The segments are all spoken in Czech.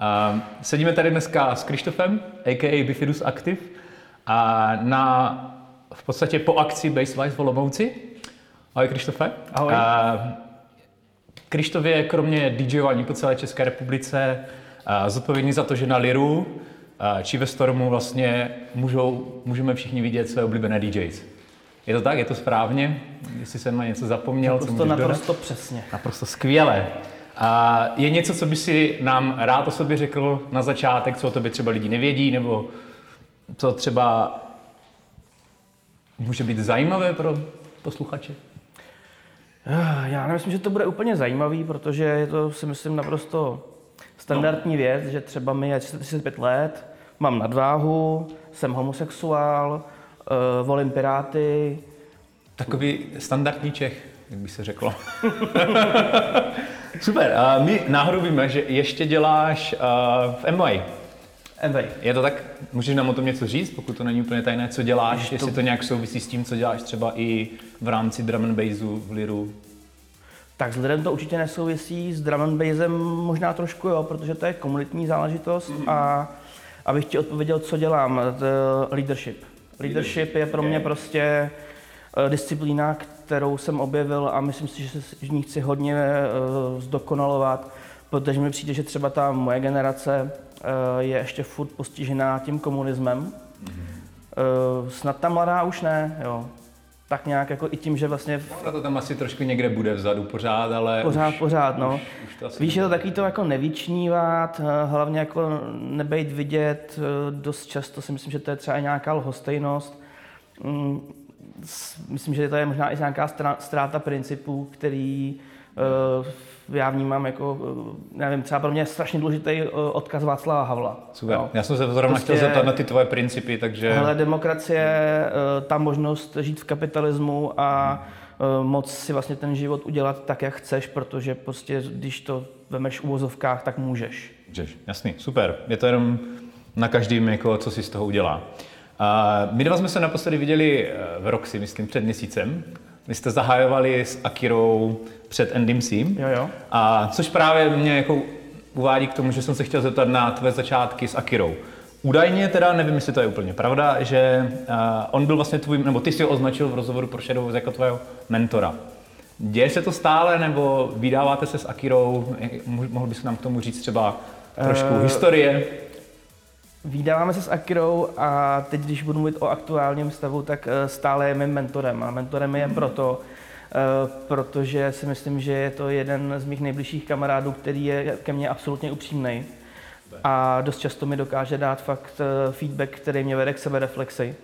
Uh, sedíme tady dneska s Krištofem, a.k.a. Bifidus Active, a na v podstatě po akci Basewise v Olomouci. Ahoj Krištofe. Ahoj. Uh, Krištof je kromě DJování po celé České republice uh, zodpovědný za to, že na Liru uh, či ve Stormu vlastně můžou, můžeme všichni vidět své oblíbené DJs. Je to tak? Je to správně? Jestli jsem na něco zapomněl, naprosto, co naprosto dodat? přesně. Naprosto skvěle. A je něco, co by si nám rád o sobě řekl na začátek, co o tobě třeba lidi nevědí, nebo co třeba může být zajímavé pro posluchače? Já nemyslím, že to bude úplně zajímavý, protože je to si myslím naprosto standardní věc, že třeba mi je 35 let, mám nadváhu, jsem homosexuál, uh, volím Piráty. Takový standardní Čech, jak by se řeklo. Super. A my náhodou víme, že ještě děláš uh, v MY. MY. Je to tak? Můžeš nám o tom něco říct, pokud to není úplně tajné, co děláš, to... jestli to nějak souvisí s tím, co děláš třeba i v rámci drum and bassu v Liru? Tak s Lirem to určitě nesouvisí, s drum and bassem možná trošku jo, protože to je komunitní záležitost mm-hmm. a abych ti odpověděl, co dělám, leadership. Leadership je pro mě prostě eh, disciplína, kterou jsem objevil a myslím si, že se v ní chci hodně uh, zdokonalovat, protože mi přijde, že třeba ta moje generace uh, je ještě furt postižená tím komunismem. Mm-hmm. Uh, snad ta mladá už ne, jo. Tak nějak jako i tím, že vlastně... No, to tam asi trošku někde bude vzadu pořád, ale Pořád, už, pořád, no. Už, už to Víš, je to taky to jako nevyčnívat, hlavně jako nebejt vidět, dost často si myslím, že to je třeba i nějaká lhostejnost. Mm, myslím, že to je možná i nějaká ztráta principů, který uh, já vnímám jako, uh, nevím, třeba pro mě je strašně důležitý uh, odkaz Václava Havla. Super. Jo. Já jsem se zrovna prostě, chtěl zeptat na ty tvoje principy, takže... Hele, demokracie, ta možnost žít v kapitalismu a moc si vlastně ten život udělat tak, jak chceš, protože prostě, když to vemeš v úvozovkách, tak můžeš. Můžeš, jasný, super. Je to jenom na každým, jako, co si z toho udělá. A my dva jsme se naposledy viděli eh, v Roxy, myslím, před měsícem. Vy jste zahajovali s Akirou před NDMC. Jo, jo. A což právě mě jako uvádí k tomu, že jsem se chtěl zeptat na tvé začátky s Akirou. Údajně teda, nevím, jestli to je úplně pravda, že uh, on byl vlastně tvůj, nebo ty si ho označil v rozhovoru pro Shadow jako tvého mentora. Děje se to stále, nebo vydáváte se s Akirou? Mohl bys nám k tomu říct třeba trošku uh, historie? Výdáváme se s Akirou a teď, když budu mluvit o aktuálním stavu, tak eh, stále je mým mentorem. A mentorem je proto, eh, protože si myslím, že je to jeden z mých nejbližších kamarádů, který je ke mně absolutně upřímný. A dost často mi dokáže dát fakt eh, feedback, který mě vede k sebereflexi.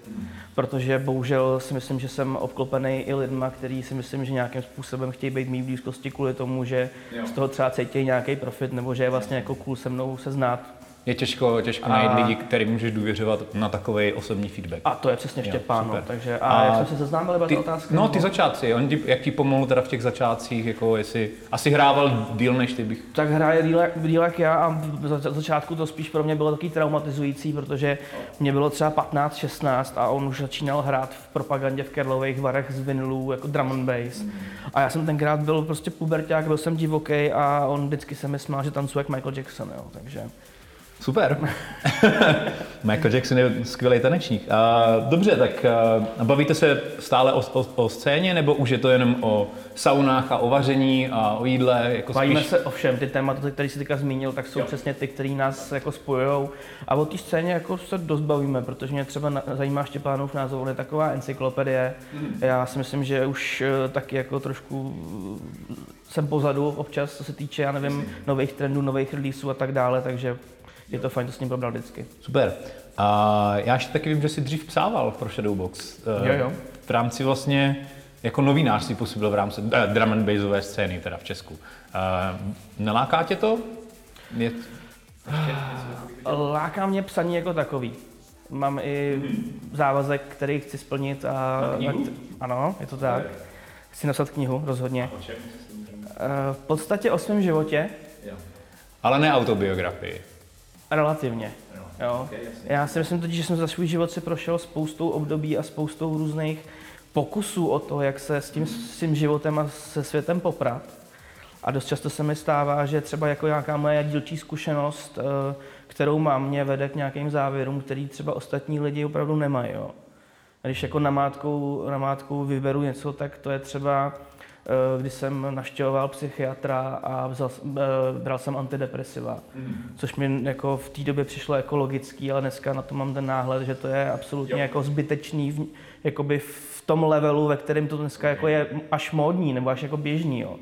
Protože bohužel si myslím, že jsem obklopený i lidma, který si myslím, že nějakým způsobem chtějí být mý blízkosti kvůli tomu, že z toho třeba cítí nějaký profit, nebo že je vlastně jako cool se mnou se znát je těžko, těžko a... najít lidi, kterým můžeš důvěřovat na takový osobní feedback. A to je přesně Štěpán, no, takže a, a jak jsme se seznámili, byla ty, otázka? No, ty začátci, on ti, jak ti pomohl teda v těch začátcích, jako jestli, asi hrával díl než ty bych. Tak hraje díl, jak já a za začátku to spíš pro mě bylo taky traumatizující, protože mě bylo třeba 15, 16 a on už začínal hrát v propagandě v Kerlových varech z vinilů jako drum and bass. A já jsem tenkrát byl prostě puberták, byl jsem divoký a on vždycky se mi smál, že tancuje jak Michael Jackson, jo, takže... Super. Michael Jackson je skvělý tanečník. Uh, dobře, tak uh, bavíte se stále o, o, o scéně, nebo už je to jenom o saunách a o vaření a o jídle? Jako Bavíme spíš... se o všem. Ty témata, které jsi teďka zmínil, tak jsou jo. přesně ty, které nás jako spojují. A o té scéně jako se dost bavíme, protože mě třeba zajímá Štěpánův názor, on je taková encyklopedie. Mm. Já si myslím, že už uh, taky jako trošku jsem pozadu občas, co se týče, já nevím, nových trendů, nových releaseů a tak dále, takže je to fajn to s ním probrat vždycky. Super. A já ještě taky vím, že jsi dřív psával pro Shadowbox. Jo, jo. V rámci vlastně jako novinář si působil v rámci uh, drum and bassové scény teda v Česku. Uh, neláká tě to? Je... Láká mě psaní jako takový. Mám i závazek, který chci splnit. A, ano, je to tak. Chci napsat knihu, rozhodně. V podstatě o svém životě. Ale ne autobiografii. Relativně. Jo. Okay, Já si myslím totiž, že jsem za svůj život si prošel spoustou období a spoustou různých pokusů o to, jak se s tím svým životem a se světem poprat. A dost často se mi stává, že třeba jako nějaká moje dílčí zkušenost, eh, kterou mám, mě vede k nějakým závěrům, který třeba ostatní lidi opravdu nemají. Jo. Když jako namátkou, namátkou vyberu něco, tak to je třeba, eh, když jsem naštěvoval psychiatra a vzal, eh, bral jsem antidepresiva, mm. což mi jako v té době přišlo jako logický, ale dneska na to mám ten náhled, že to je absolutně jo. jako zbytečný v, jakoby v tom levelu, ve kterém to dneska jako je až módní nebo až jako běžný. Jo.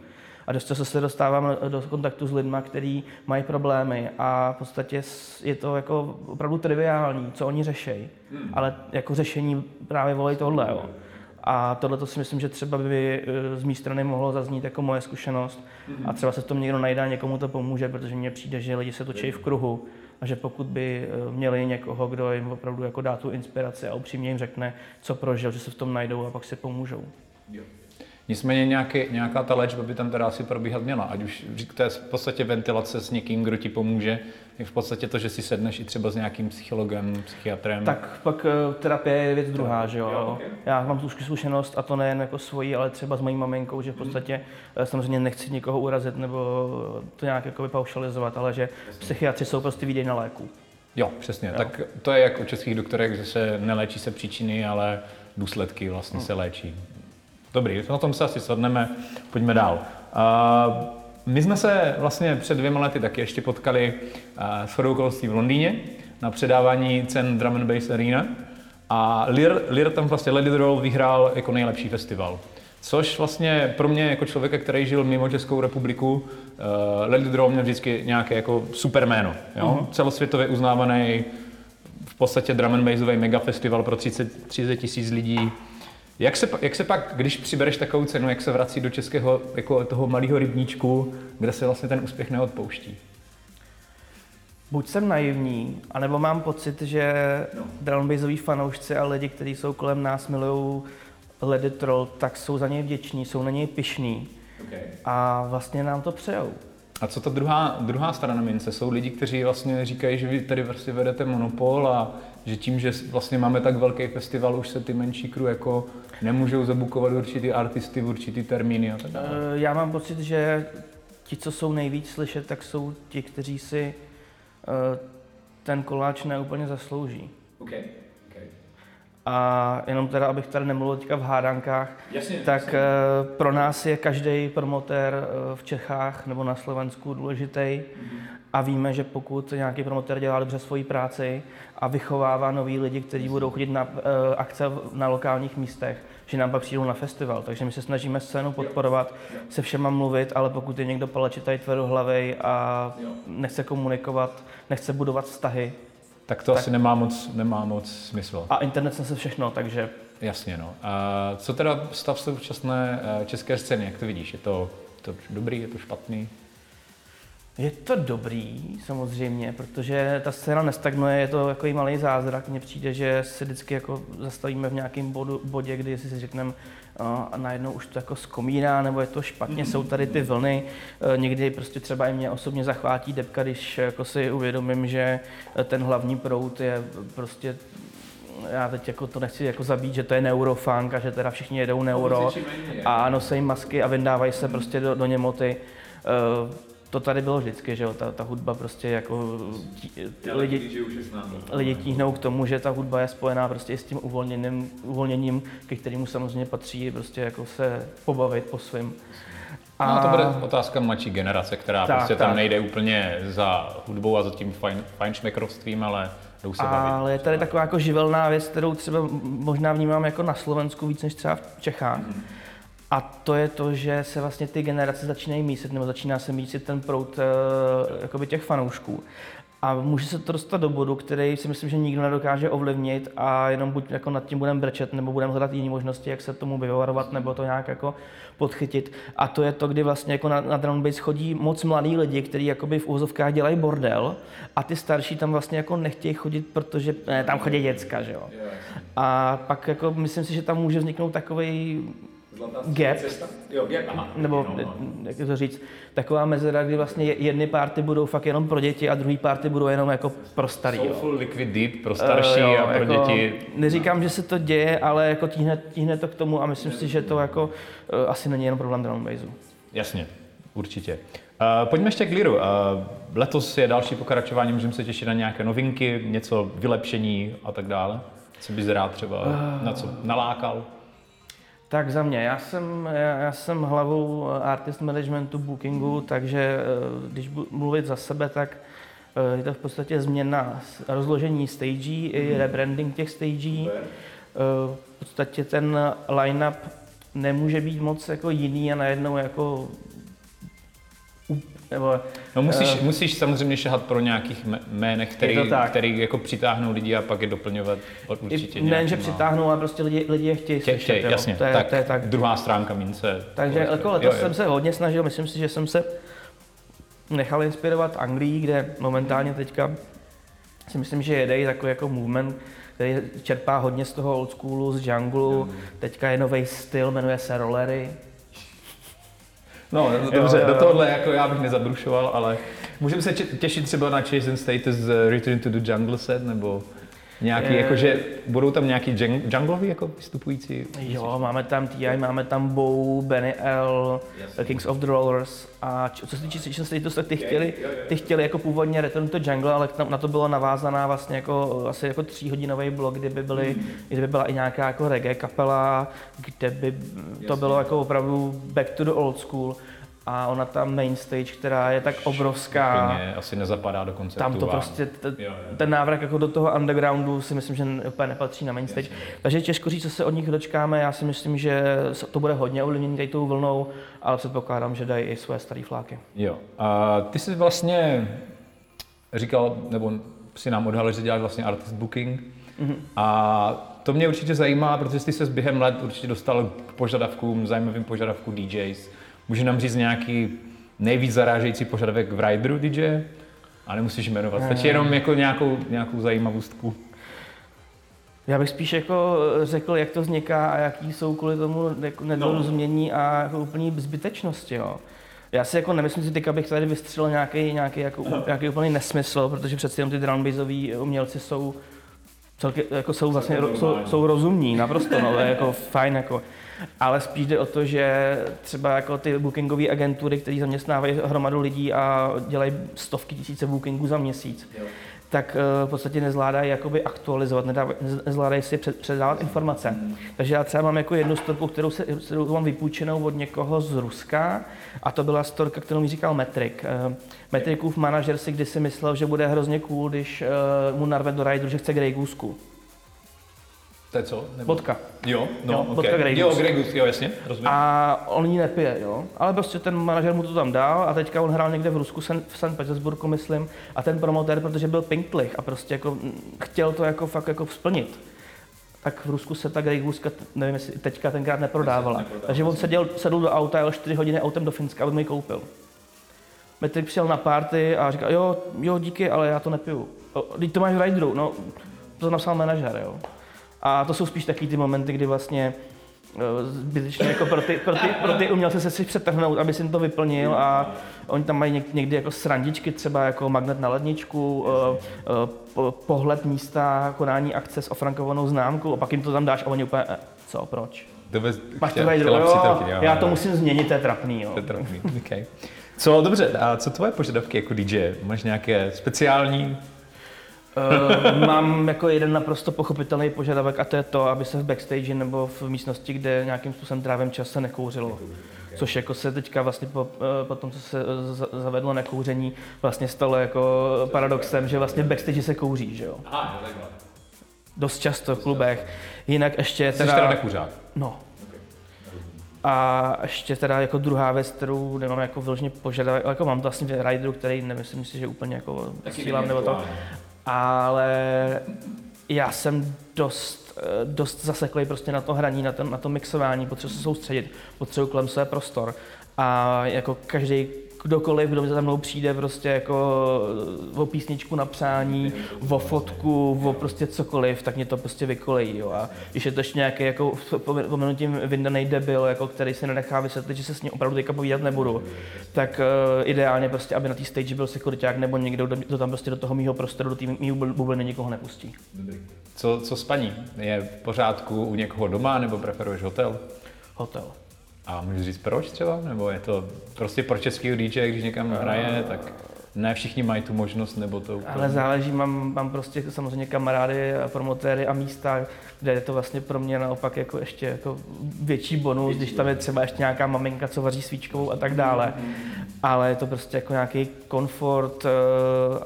A dost často se dostávám do kontaktu s lidmi, kteří mají problémy a v podstatě je to jako opravdu triviální, co oni řeší. Hmm. Ale jako řešení právě volí tohle. Jo. A tohle to si myslím, že třeba by eh, z mé strany mohlo zaznít jako moje zkušenost a třeba se v tom někdo najde a někomu to pomůže, protože mně přijde, že lidi se točí v kruhu a že pokud by eh, měli někoho, kdo jim opravdu jako dá tu inspiraci a upřímně jim řekne, co prožil, že se v tom najdou a pak si pomůžou. Jo. Nicméně nějaký, nějaká ta léčba by tam teda asi probíhat měla, ať už to je v podstatě ventilace s někým, kdo ti pomůže, je v podstatě to, že si sedneš i třeba s nějakým psychologem, psychiatrem. Tak pak eh, terapie je věc druhá, že jo. jo okay. Já mám tu zkušenost a to nejen jako svoji, ale třeba s mojí maminkou, že v mhm. podstatě hmm. samozřejmě nechci nikoho urazit nebo to nějak jako paušalizovat, ale že psychiatři jsou prostě výdej na léku. Jo, přesně. Jo. Tak to je jako u českých doktorek, že se neléčí se příčiny, ale důsledky vlastně hmm. se léčí. Dobrý, na tom se asi shodneme, pojďme dál. Uh, my jsme se vlastně před dvěma lety taky ještě potkali uh, s chodou v Londýně na předávání cen Drum and Bass Arena a Lear, Lear tam vlastně Lady Roll vyhrál jako nejlepší festival. Což vlastně pro mě jako člověka, který žil mimo Českou republiku, uh, Lady Roll měl vždycky nějaké jako super jméno. Jo? Uh-huh. Celosvětově uznávaný v podstatě drum and bassový mega festival pro 30, 30 tisíc lidí jak se, jak se pak, když přibereš takovou cenu, jak se vrací do českého jako toho malého rybníčku, kde se vlastně ten úspěch neodpouští? Buď jsem naivní, anebo mám pocit, že no. drumbaseoví fanoušci a lidi, kteří jsou kolem nás, milují Ledy Troll, tak jsou za něj vděční, jsou na něj pišní okay. a vlastně nám to přejou. A co ta druhá, druhá strana mince? Jsou lidi, kteří vlastně říkají, že vy tady vlastně vedete monopol a že tím, že vlastně máme tak velký festival, už se ty menší kru jako nemůžou zabukovat určitý artisty v určitý termíny a tak dále. Eh, já mám pocit, že ti, co jsou nejvíc slyšet, tak jsou ti, kteří si eh, ten koláč neúplně zaslouží. Okay. A jenom teda, abych tady nemluvil teďka v hádankách, jasně, tak jasně. Eh, pro nás je každý promotér v Čechách nebo na Slovensku důležitý. Mm-hmm. A víme, že pokud nějaký promotér dělá dobře svoji práci a vychovává nový lidi, kteří budou chodit na uh, akce na lokálních místech, že nám pak přijdou na festival. Takže my se snažíme scénu podporovat, se všema mluvit, ale pokud je někdo palečitý tvrdohlavej a nechce komunikovat, nechce budovat vztahy, tak to tak... asi nemá moc, nemá moc smysl. A internet se všechno, takže... Jasně, no. A co teda stav současné eh, české scény, jak to vidíš? Je to, to dobrý, je to špatný? Je to dobrý, samozřejmě, protože ta scéna nestagnuje, je to jako malý zázrak. Mně přijde, že se vždycky jako zastavíme v nějakém bodu, bodě, kdy si řekneme, a najednou už to jako skomírá, nebo je to špatně, jsou tady ty vlny. E, někdy prostě třeba i mě osobně zachvátí depka, když jako si uvědomím, že ten hlavní prout je prostě já teď jako to nechci jako zabít, že to je neurofunk a že teda všichni jedou neuro a nosí masky a vyndávají se prostě do, do němoty. To tady bylo vždycky, že jo, ta, ta hudba prostě jako tí, lidi, lidi tíhnou k tomu, že ta hudba je spojená prostě i s tím uvolněním, uvolněním, ke kterému samozřejmě patří prostě jako se pobavit po svém. A... No, to bude otázka mladší generace, která tak, prostě tam tak. nejde úplně za hudbou a za tím fajn, fajnšmekrovstvím, ale jdou se bavit. Ale je tady taková jako živelná věc, kterou třeba možná vnímám jako na Slovensku víc než třeba v Čechách. Mm a to je to, že se vlastně ty generace začínají mísit, nebo začíná se mísit ten prout uh, těch fanoušků. A může se to dostat do bodu, který si myslím, že nikdo nedokáže ovlivnit a jenom buď jako nad tím budeme brečet, nebo budeme hledat jiné možnosti, jak se tomu vyvarovat, nebo to nějak jako podchytit. A to je to, kdy vlastně jako na, na drum bass chodí moc mladí lidi, kteří jakoby v úzovkách dělají bordel a ty starší tam vlastně jako nechtějí chodit, protože ne, tam chodí děcka, že jo. A pak jako myslím si, že tam může vzniknout takový gap, jo, gap aha. nebo no, no. jak to říct, taková mezera, kdy vlastně jedny party budou fakt jenom pro děti a druhý party budou jenom jako pro starý. Soulful Liquid Deep pro starší uh, jo, a pro jako, děti. Neříkám, že se to děje, ale jako tíhne, tíhne to k tomu a myslím si, že to jako uh, asi není jenom problém drum Jasně. Určitě. Uh, pojďme ještě k Liru. Uh, letos je další pokračování, můžeme se těšit na nějaké novinky, něco vylepšení a tak dále. Co bys rád třeba, na co nalákal? Tak za mě, já jsem, já, já jsem hlavou artist managementu bookingu, takže když budu mluvit za sebe, tak je to v podstatě změna rozložení stagí i mhm. rebranding těch stagí. V podstatě ten line-up nemůže být moc jako jiný a najednou jako nebo, no musíš, uh, musíš samozřejmě šahat pro nějakých jménech, který, který jako přitáhnou lidi a pak je doplňovat určitě Ne, že přitáhnou, ale prostě lidi, lidi je chtějí slyšet. Chtěj, jasně, to je, tak, to je tak. druhá stránka mince. Takže jako letos jo, jo. jsem se hodně snažil, myslím si, že jsem se nechal inspirovat Anglii, kde momentálně teďka si myslím, že jede takový jako movement, který čerpá hodně z toho old schoolu, z jungle. Teďka je nový styl, jmenuje se rollery. No, dobře, jo, jo. do tohohle jako já bych nezabrušoval, ale můžeme se těšit třeba na Chase and Status Return to the Jungle set, nebo Nějaký, je... jakože budou tam nějaký jungloví jako vystupující? Jo, máme tam TI, máme tam Bow, Benny L, yes. Kings of the Rollers a co se týče Station Status, tak ty chtěli, ty chtěli jako původně Return to Jungle, ale na to bylo navázaná vlastně jako asi jako tříhodinový blok, kde by, byly, mm. kde by byla i nějaká jako reggae kapela, kde by to bylo jako opravdu back to the old school a ona ta main stage, která je tak obrovská. Úplně asi nezapadá do konceptu. Tam to prostě, t- jo, jo. ten návrh jako do toho undergroundu si myslím, že úplně nepatří na main stage. Jasně. Takže těžko říct, co se od nich dočkáme. Já si myslím, že to bude hodně ovlivněný tady tou vlnou, ale předpokládám, že dají i své staré fláky. Jo. A ty jsi vlastně říkal, nebo si nám odhalil, že děláš vlastně artist booking. Mm-hmm. A to mě určitě zajímá, protože jsi se s během let určitě dostal k požadavkům, zajímavým požadavkům DJs Může nám říct nějaký nejvíc zarážející požadavek v rideru DJ? A nemusíš jmenovat, stačí jenom jako nějakou, nějakou zajímavostku. Já bych spíš jako řekl, jak to vzniká a jaký jsou kvůli tomu jako nedorozumění no. a jako úplný zbytečnosti. Jo. Já si jako nemyslím si teď, abych tady vystřelil nějaký, nějaký, jako, nějaký úplný nesmysl, protože přeci jenom ty drumbaseoví umělci jsou celky, jako jsou vlastně jsou, jsou rozumní, naprosto, no, jako fajn, jako ale spíš jde o to, že třeba jako ty bookingové agentury, které zaměstnávají hromadu lidí a dělají stovky tisíce bookingů za měsíc, jo. Tak uh, v podstatě nezvládají jakoby aktualizovat, nezvládají si před, předávat informace. Takže já třeba mám jako jednu storku, kterou, se, kterou mám vypůjčenou od někoho z Ruska a to byla storka, kterou mi říkal Metrik. Uh, Metrikův manažer si kdysi myslel, že bude hrozně cool, když uh, mu narve do rajdu, že chce Grey Goose. To je co? Nebo... Vodka. Jo, no, jo, okay. vodka Grey Jo, Grey Goose, jo, jasně, rozumím. A on ji nepije, jo. Ale prostě ten manažer mu to tam dal a teďka on hrál někde v Rusku, v St. Petersburgu, myslím, a ten promotér, protože byl pinklich a prostě jako chtěl to jako fakt jako splnit, tak v Rusku se ta Grey Goose, nevím, jestli teďka tenkrát neprodávala. Takže on seděl, sedl do auta, jel 4 hodiny autem do Finska, aby mi ji koupil. Metrik přijel na party a říkal, jo, jo, díky, ale já to nepiju. Teď to máš v rideru, no, to napsal manažer, jo. A to jsou spíš taky ty momenty, kdy vlastně eh, zbytečně jako pro ty, pro ty, pro ty umělce se si přetrhnout, aby si to vyplnil a oni tam mají někdy jako srandičky, třeba jako magnet na ledničku, eh, eh, pohled místa, konání akce s ofrankovanou známkou a pak jim to tam dáš a oni úplně, co, proč? Bez, Máš to tady jo, já to musím změnit, to je trapný, jo. To je trapný, okay. Co, dobře, a co tvoje požadavky jako DJ? Máš nějaké speciální Uh, mám jako jeden naprosto pochopitelný požadavek a to je to, aby se v backstage nebo v místnosti, kde nějakým způsobem trávím čas, se nekouřilo. Což jako se teďka vlastně po, eh, po tom, co se zavedlo nekouření, vlastně stalo jako paradoxem, že vlastně v backstage se kouří, že jo. Aha, Dost často v klubech. Jinak ještě teda... Jsi teda nekuřák? No. A ještě teda jako druhá věc, kterou nemám jako vyloženě požadavek, jako mám to vlastně rideru, který nemyslím si, že úplně jako sílám nebo to, ale já jsem dost, eh, dost zaseklý prostě na to hraní, na to, na to mixování, potřebuji se soustředit, potřebuji kolem své prostor. A jako každý kdokoliv, kdo za mnou přijde prostě jako eh, o písničku na přání, o fotku, o prostě cokoliv, tak mě to prostě vykolejí, jo. A když je to ještě nějaký jako pomenutím vyndaný debil, jako který se nenechá vysvětlit, že se s ním opravdu teďka povídat nebudu, tak uh, ideálně prostě, aby na té stage byl sekuriták nebo někdo, kdo tam prostě do toho mýho prostoru, do té mýho bubliny nikoho nepustí. Co, co spaní? Je v pořádku u někoho doma nebo preferuješ hotel? Hotel. A můžeš říct proč třeba? Nebo je to prostě pro český DJ, když někam hraje, tak ne všichni mají tu možnost, nebo to úplně... Ale záleží, mám, mám prostě samozřejmě kamarády, promotéry a místa, kde je to vlastně pro mě naopak jako ještě jako větší bonus, když tam je třeba ještě nějaká maminka, co vaří svíčkovou a tak dále. Ale je to prostě jako nějaký komfort eh,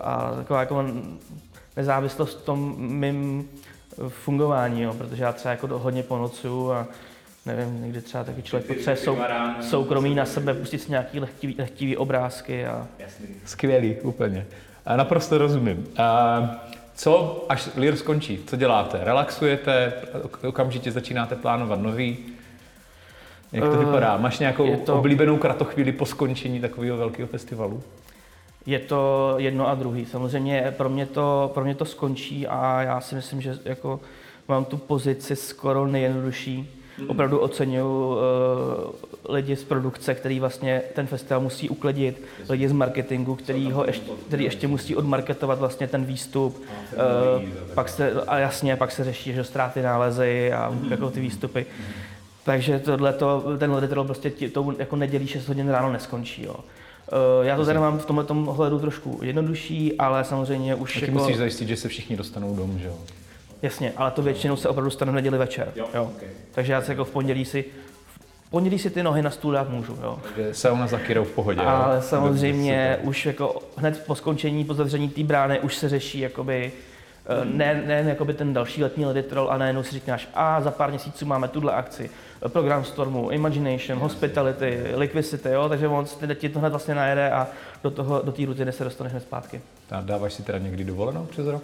a taková jako nezávislost v tom mým fungování, jo, protože já třeba jako hodně ponocuju a nevím, někdy třeba taky člověk potřebuje sou, soukromí na sebe, pustit si nějaký lehtivý, lehtivý obrázky. A... Skvělý, úplně. A naprosto rozumím. A co, až Lear skončí, co děláte? Relaxujete, okamžitě začínáte plánovat nový? Jak to uh, vypadá? Máš nějakou to... oblíbenou kratochvíli po skončení takového velkého festivalu? Je to jedno a druhý. Samozřejmě pro mě to, pro mě to skončí a já si myslím, že jako mám tu pozici skoro nejjednodušší. Opravdu oceňuji uh, lidi z produkce, který vlastně ten festival musí uklidit, lidi z marketingu, který, ho ještě, který ještě musí odmarketovat vlastně ten výstup. Uh, pak se, a jasně, pak se řeší, že ztráty nálezy a mm-hmm. jako ty výstupy. Takže tohleto, ten letitel prostě tě, to jako nedělí 6 hodin ráno neskončí. Jo. Uh, já to tady mám v tomhle hledu trošku jednodušší, ale samozřejmě už Taky jako... musíš zajistit, že se všichni dostanou domů, že jo? Jasně, ale to většinou se opravdu stane v neděli večer. Jo, jo. Okay. Takže já se jako v pondělí si v pondělí si ty nohy na stůl dát můžu. Jo. Takže sauna za Kirou v pohodě. Ale jo? samozřejmě už jako hned po skončení, po zavření té brány už se řeší jakoby, hmm. ne, ne jakoby ten další letní leditrol a najednou si říkáš, a za pár měsíců máme tuhle akci, program Stormu, Imagination, Hospitality, Liquidity, jo, takže on ti to hned vlastně najede a do, toho, do té rutiny se dostaneš hned zpátky. A dáváš si teda někdy dovolenou přes rok?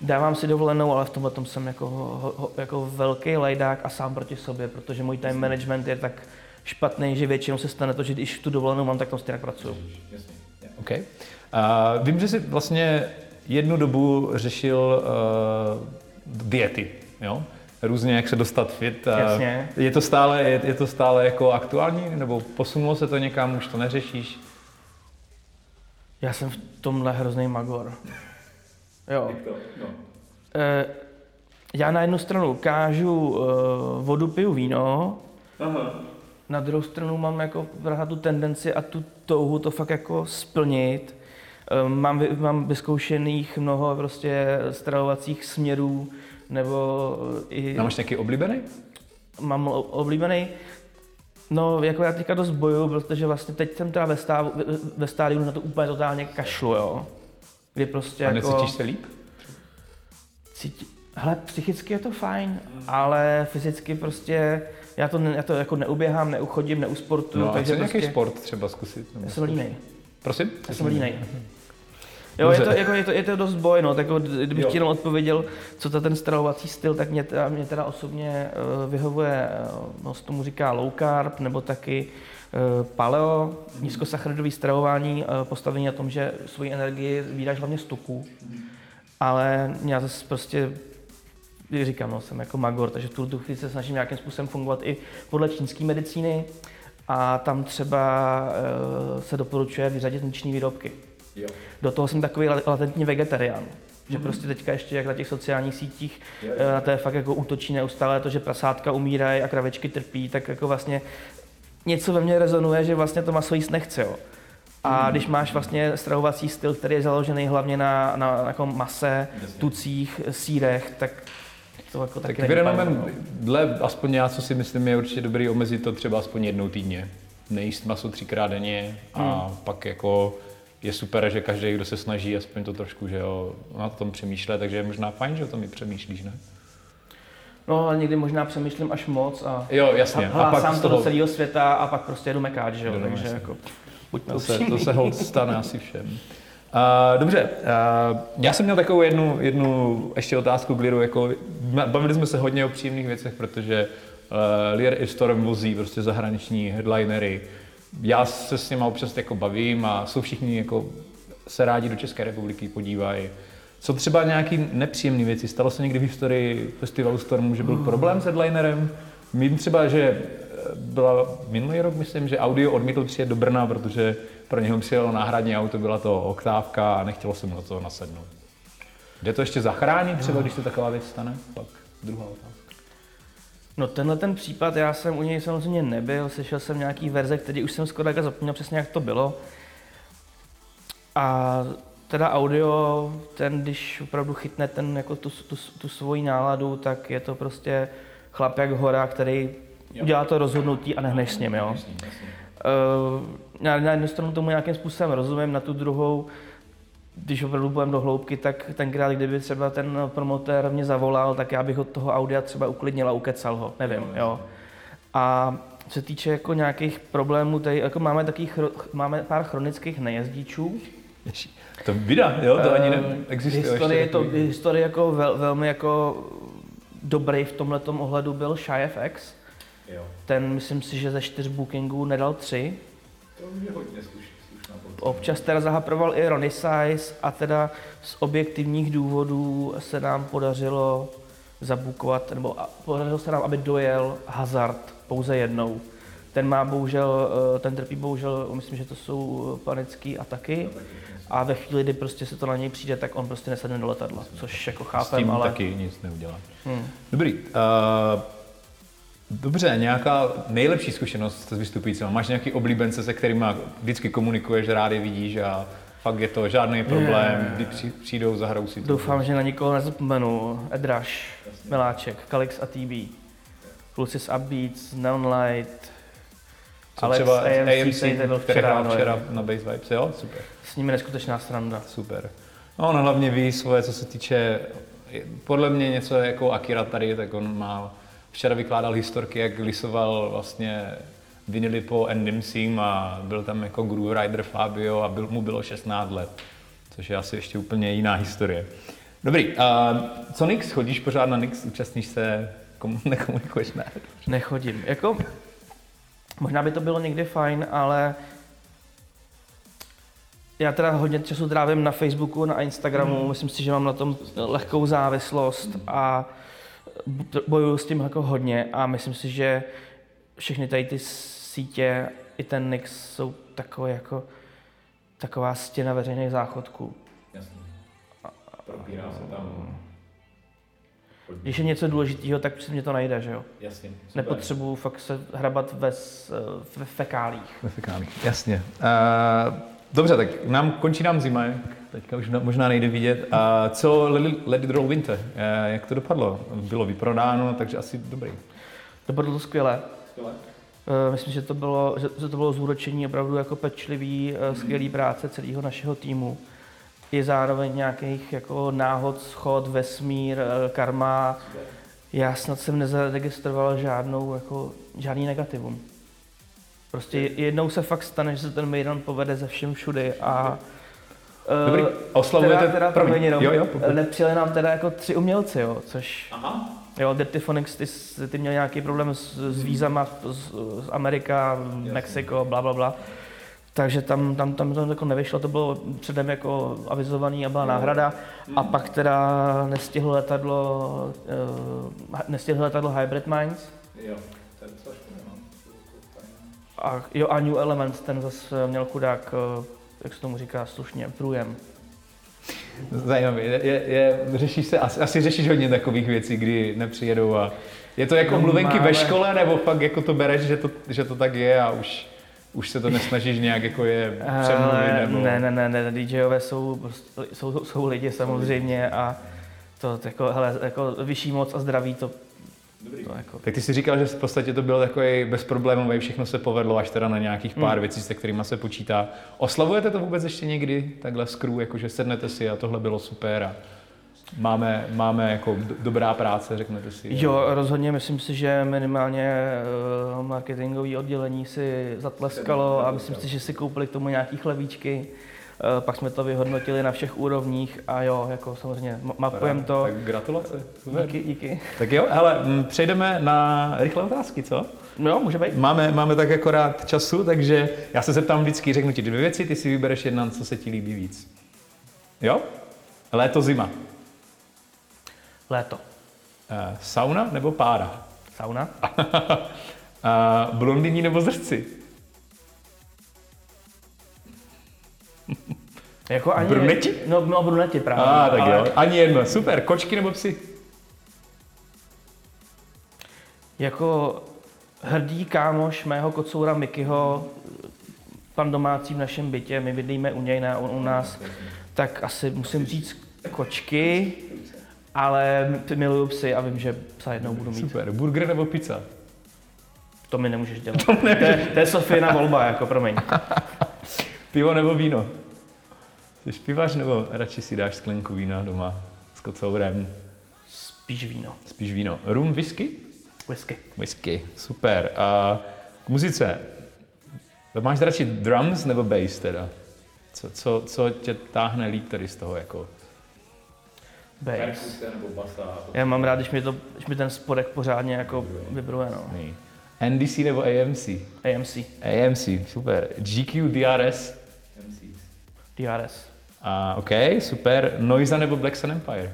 Dávám si dovolenou, ale v tomhle tom jsem jako, ho, jako velký lajdák a sám proti sobě, protože můj time management je tak špatný, že většinou se stane to, že když tu dovolenou mám, tak tam stejně pracuju. OK. Uh, vím, že jsi vlastně jednu dobu řešil uh, diety, jo? Různě, jak se dostat fit. Jasně. Je to stále, je, je to stále jako aktuální, nebo posunulo se to někam, už to neřešíš? Já jsem v tomhle hrozný magor. Jo. No. E, já na jednu stranu kážu e, vodu, piju víno, Aha. na druhou stranu mám jako tu tendenci a tu touhu to fakt jako splnit. E, mám, mám vyzkoušených mnoho prostě stravovacích směrů, nebo i... A máš nějaký oblíbený? Mám oblíbený, No, jako já teďka dost bojuju, protože vlastně teď jsem teda ve, stávu, ve stádiu na to úplně totálně kašlu, jo. Kdy prostě A jako... necítíš se líp? Cítí... Hele, psychicky je to fajn, ale fyzicky prostě já to, já to jako neuběhám, neuchodím, neusportuju. No, takže a co prostě... nějaký sport třeba zkusit? Já jsem línej. Prosím? Já jsem línej. Jo, je to, jako, je, to, je to dost boj, no, tak kdybych jo. ti jenom odpověděl, co to ten stravovací styl, tak mě, teda, mě teda osobně uh, vyhovuje, uh, no, tomu říká low carb, nebo taky uh, paleo, nízkosacharidový stravování, uh, postavení na tom, že svoji energii vydáš hlavně z tuku, ale já zase prostě jak říkám, no, jsem jako magor, takže tu, tu chvíli se snažím nějakým způsobem fungovat i podle čínské medicíny a tam třeba uh, se doporučuje vyřadit mléčné výrobky. Jo. Do toho jsem takový latentní vegetarián. Že mm-hmm. prostě teďka ještě jak na těch sociálních sítích jo, jo. na to je fakt jako útočí neustále to, že prasátka umírají a kravičky trpí, tak jako vlastně něco ve mně rezonuje, že vlastně to maso jíst nechci. Jo. A mm. když máš vlastně stravovací styl, který je založený hlavně na, na, na jako mase, Jasně. tucích, sírech, tak to jako taky tak vyrenomem, dle aspoň já, co si myslím, je určitě dobrý omezit to třeba aspoň jednou týdně. Nejíst maso třikrát denně a mm. pak jako je super, že každý, kdo se snaží aspoň to trošku, že jo, na tom přemýšlet, takže je možná fajn, že o tom i přemýšlíš, ne? No, ale někdy možná přemýšlím až moc a jo, jasně. a pak to toho... do celého světa a pak prostě jedu mekáč, že jo, no, takže jasně. jako buďme to se, to se hold stane asi všem. Uh, dobře, uh, já jsem měl takovou jednu, jednu ještě otázku k Liru, jako bavili jsme se hodně o příjemných věcech, protože uh, Lear i Storm vozí prostě zahraniční headlinery, já se s nimi občas jako bavím a jsou všichni jako se rádi do České republiky podívají. Co třeba nějaký nepříjemné věci? Stalo se někdy v historii festivalu Stormu, že byl problém s headlinerem? Mím třeba, že eh, byla minulý rok, myslím, že Audio odmítl přijet do Brna, protože pro něho přijelo náhradní auto, byla to oktávka a nechtělo se mu do toho nasednout. Jde to ještě zachránit třeba, když se taková věc stane? Pak druhá otázka. No tenhle ten případ, já jsem u něj samozřejmě nebyl, slyšel jsem nějaký verze, který už jsem skoro zapomněl přesně, jak to bylo. A teda audio, ten, když opravdu chytne ten, jako tu, tu, tu svoji náladu, tak je to prostě chlap jak hora, který jo. udělá to rozhodnutí a nehneš s ním, jo. Uh, na, na jednu stranu tomu nějakým způsobem rozumím, na tu druhou, když opravdu budeme do hloubky, tak tenkrát, kdyby třeba ten promotér mě zavolal, tak já bych od toho audia třeba uklidnil a ukecal ho, nevím, jo. A co se týče jako nějakých problémů, tady jako máme taky máme pár chronických nejezdíčů. To vida, jo, to ani neexistuje. Historie, ještě to, historie jako vel, velmi jako dobrý v tomhle ohledu byl Shy FX. Jo. Ten, myslím si, že ze čtyř bookingů nedal tři. To je hodně slušný. Občas teda zahaproval i Ronnie Size a teda z objektivních důvodů se nám podařilo zabukovat, nebo podařilo se nám, aby dojel Hazard pouze jednou. Ten má bohužel, eh, ten trpí bohužel, myslím, že to jsou panické ataky. A ve chvíli, kdy prostě se to na něj přijde, tak on prostě nesedne do letadla, což jako chápem, S tím ale... taky nic neudělá. Hmm. Dobrý. Uh, dobře, nějaká nejlepší zkušenost s vystupujícími? Máš nějaký oblíbence, se kterými vždycky komunikuješ, rád je vidíš a fakt je to žádný problém, yeah. kdy přijdou, zahrajou si to. Doufám, že na nikoho nezapomenu. Edraš, Miláček, Kalix a TB, kluci z Upbeats, Neon Light, Co Alex třeba AMC, AMC který hrál včera na Base Vibes, jo? Super. S nimi neskutečná sranda. Super. No, on hlavně ví svoje, co se týče, podle mě něco jako Akira tady, tak on má, včera vykládal historky, jak lisoval vlastně vinily po Endimsim a byl tam jako Groove Rider Fabio a byl, mu bylo 16 let, což je asi ještě úplně jiná historie. Dobrý, uh, co Nix? Chodíš pořád na Nix? Účastníš se? Komu, nekomunikuješ? Ne? Nechodím. Jako, možná by to bylo někdy fajn, ale já teda hodně času trávím na Facebooku, na Instagramu, mm. myslím si, že mám na tom lehkou závislost a bojuju s tím jako hodně a myslím si, že všechny tady ty sítě i ten Nix jsou takové jako taková stěna veřejných záchodků. Jasně. Propírá se tam když je něco důležitého, tak si mě to najde, že jo? Jasně. Nepotřebuju fakt se hrabat ve, ve fekálích. Ve fekálích, jasně. Uh, dobře, tak nám končí nám zima, teďka už možná nejde vidět. A co Let It Roll Winter? Uh, jak to dopadlo? Bylo vyprodáno, takže asi dobrý. Dopadlo to skvěle. skvěle. Uh, myslím, že to bylo, že to bylo zúročení opravdu jako pečlivý, uh, skvělý práce celého našeho týmu je zároveň nějakých jako náhod, schod, vesmír, eh, karma. Já snad jsem nezaregistroval žádnou, jako, žádný negativum. Prostě jednou se fakt stane, že se ten Mejdan povede ze všem všudy a eh, Dobrý, oslavujete... Teda, teda promiň, jenom, jo, jo, nepřijeli nám teda jako tři umělci, jo, což... Aha. Jo, Dirty Phonics, ty, ty měl nějaký problém s, s vízama z, z Amerika, Mexiko, bla, bla, bla. Takže tam, tam, tam to jako nevyšlo, to bylo předem jako avizovaný a byla náhrada. A hmm. pak teda nestihl letadlo, uh, nestihl letadlo Hybrid Minds. Jo, ten a, jo, a New Element, ten zase měl chudák, uh, jak se tomu říká slušně, průjem. Zajímavý. Je, je, je, řešíš se, asi, asi řešíš hodně takových věcí, kdy nepřijedou a je to jako no, mluvenky máme... ve škole, nebo fakt jako to bereš, že to, že to tak je a už už se to nesnažíš nějak jako je přemluvit, nebo... Ne, ne, ne, ne, DJové jsou, prostě, jsou, jsou lidi samozřejmě a to jako, hele, jako vyšší moc a zdraví to To jako... Tak ty jsi říkal, že v podstatě to bylo takový bezproblémový, všechno se povedlo až teda na nějakých pár hmm. věcí, se kterými se počítá. Oslavujete to vůbec ještě někdy takhle z crew, jakože sednete si a tohle bylo super a máme, máme jako dobrá práce, řeknete si. Jo, rozhodně myslím si, že minimálně uh, marketingové oddělení si zatleskalo a myslím si, že si koupili k tomu nějaký chlebíčky. Uh, pak jsme to vyhodnotili na všech úrovních a jo, jako samozřejmě mapujeme to. Tak gratulace. Díky, díky. Tak jo, hele, přejdeme na rychlé otázky, co? No jo, může být. Máme, máme tak akorát času, takže já se zeptám vždycky, řeknu ti dvě věci, ty si vybereš jedna, co se ti líbí víc. Jo? Léto, zima. Léto. Uh, sauna nebo pára? Sauna. uh, blondyní nebo zrci? Jako ani... Bruneti? No, no bruneti právě. A, ah, tak ale... jo. Ani jedno. Super. Kočky nebo psy? Jako hrdý kámoš mého kocoura Mikyho, pan domácí v našem bytě, my bydlíme u něj, ne u nás, tak asi musím říct kočky, ale miluju psy a vím, že psa jednou budu mít. Super. Burger nebo pizza? To mi nemůžeš dělat. To, to, je, to je Sofina volba, jako promiň. Pivo nebo víno? Jsi pivař nebo radši si dáš sklenku vína doma s kocourem? Spíš víno. Spíš víno. Rum, whisky? Whisky. Whisky, super. A k muzice. Máš radši drums nebo bass teda? Co, co, co tě táhne líp tady z toho jako? Bass. Já mám rád, když mi, to, když mi ten spodek pořádně jako vibruje. No. NDC nebo AMC? AMC. AMC, super. GQ, DRS? MC. DRS. A, OK, super. Noisa nebo Black Sun Empire?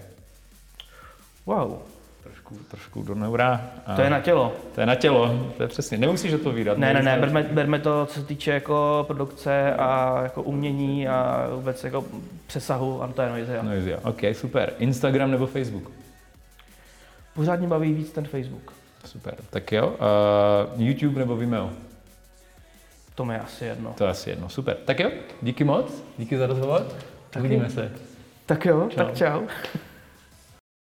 Wow. Trošku, trošku do neura. A to je na tělo. To je na tělo, to je přesně. Nemusíš odpovídat. Ne, ne, ne, berme, berme to, co se týče jako produkce a jako umění a vůbec jako přesahu, a to je Noisia. Noisia, OK, super. Instagram nebo Facebook? Pořád mě baví víc ten Facebook. Super, tak jo. Uh, YouTube nebo Vimeo? To mi je asi jedno. To je asi jedno, super. Tak jo, díky moc, díky za rozhovor. Tak Uvidíme se. Tak jo, čau. tak čau.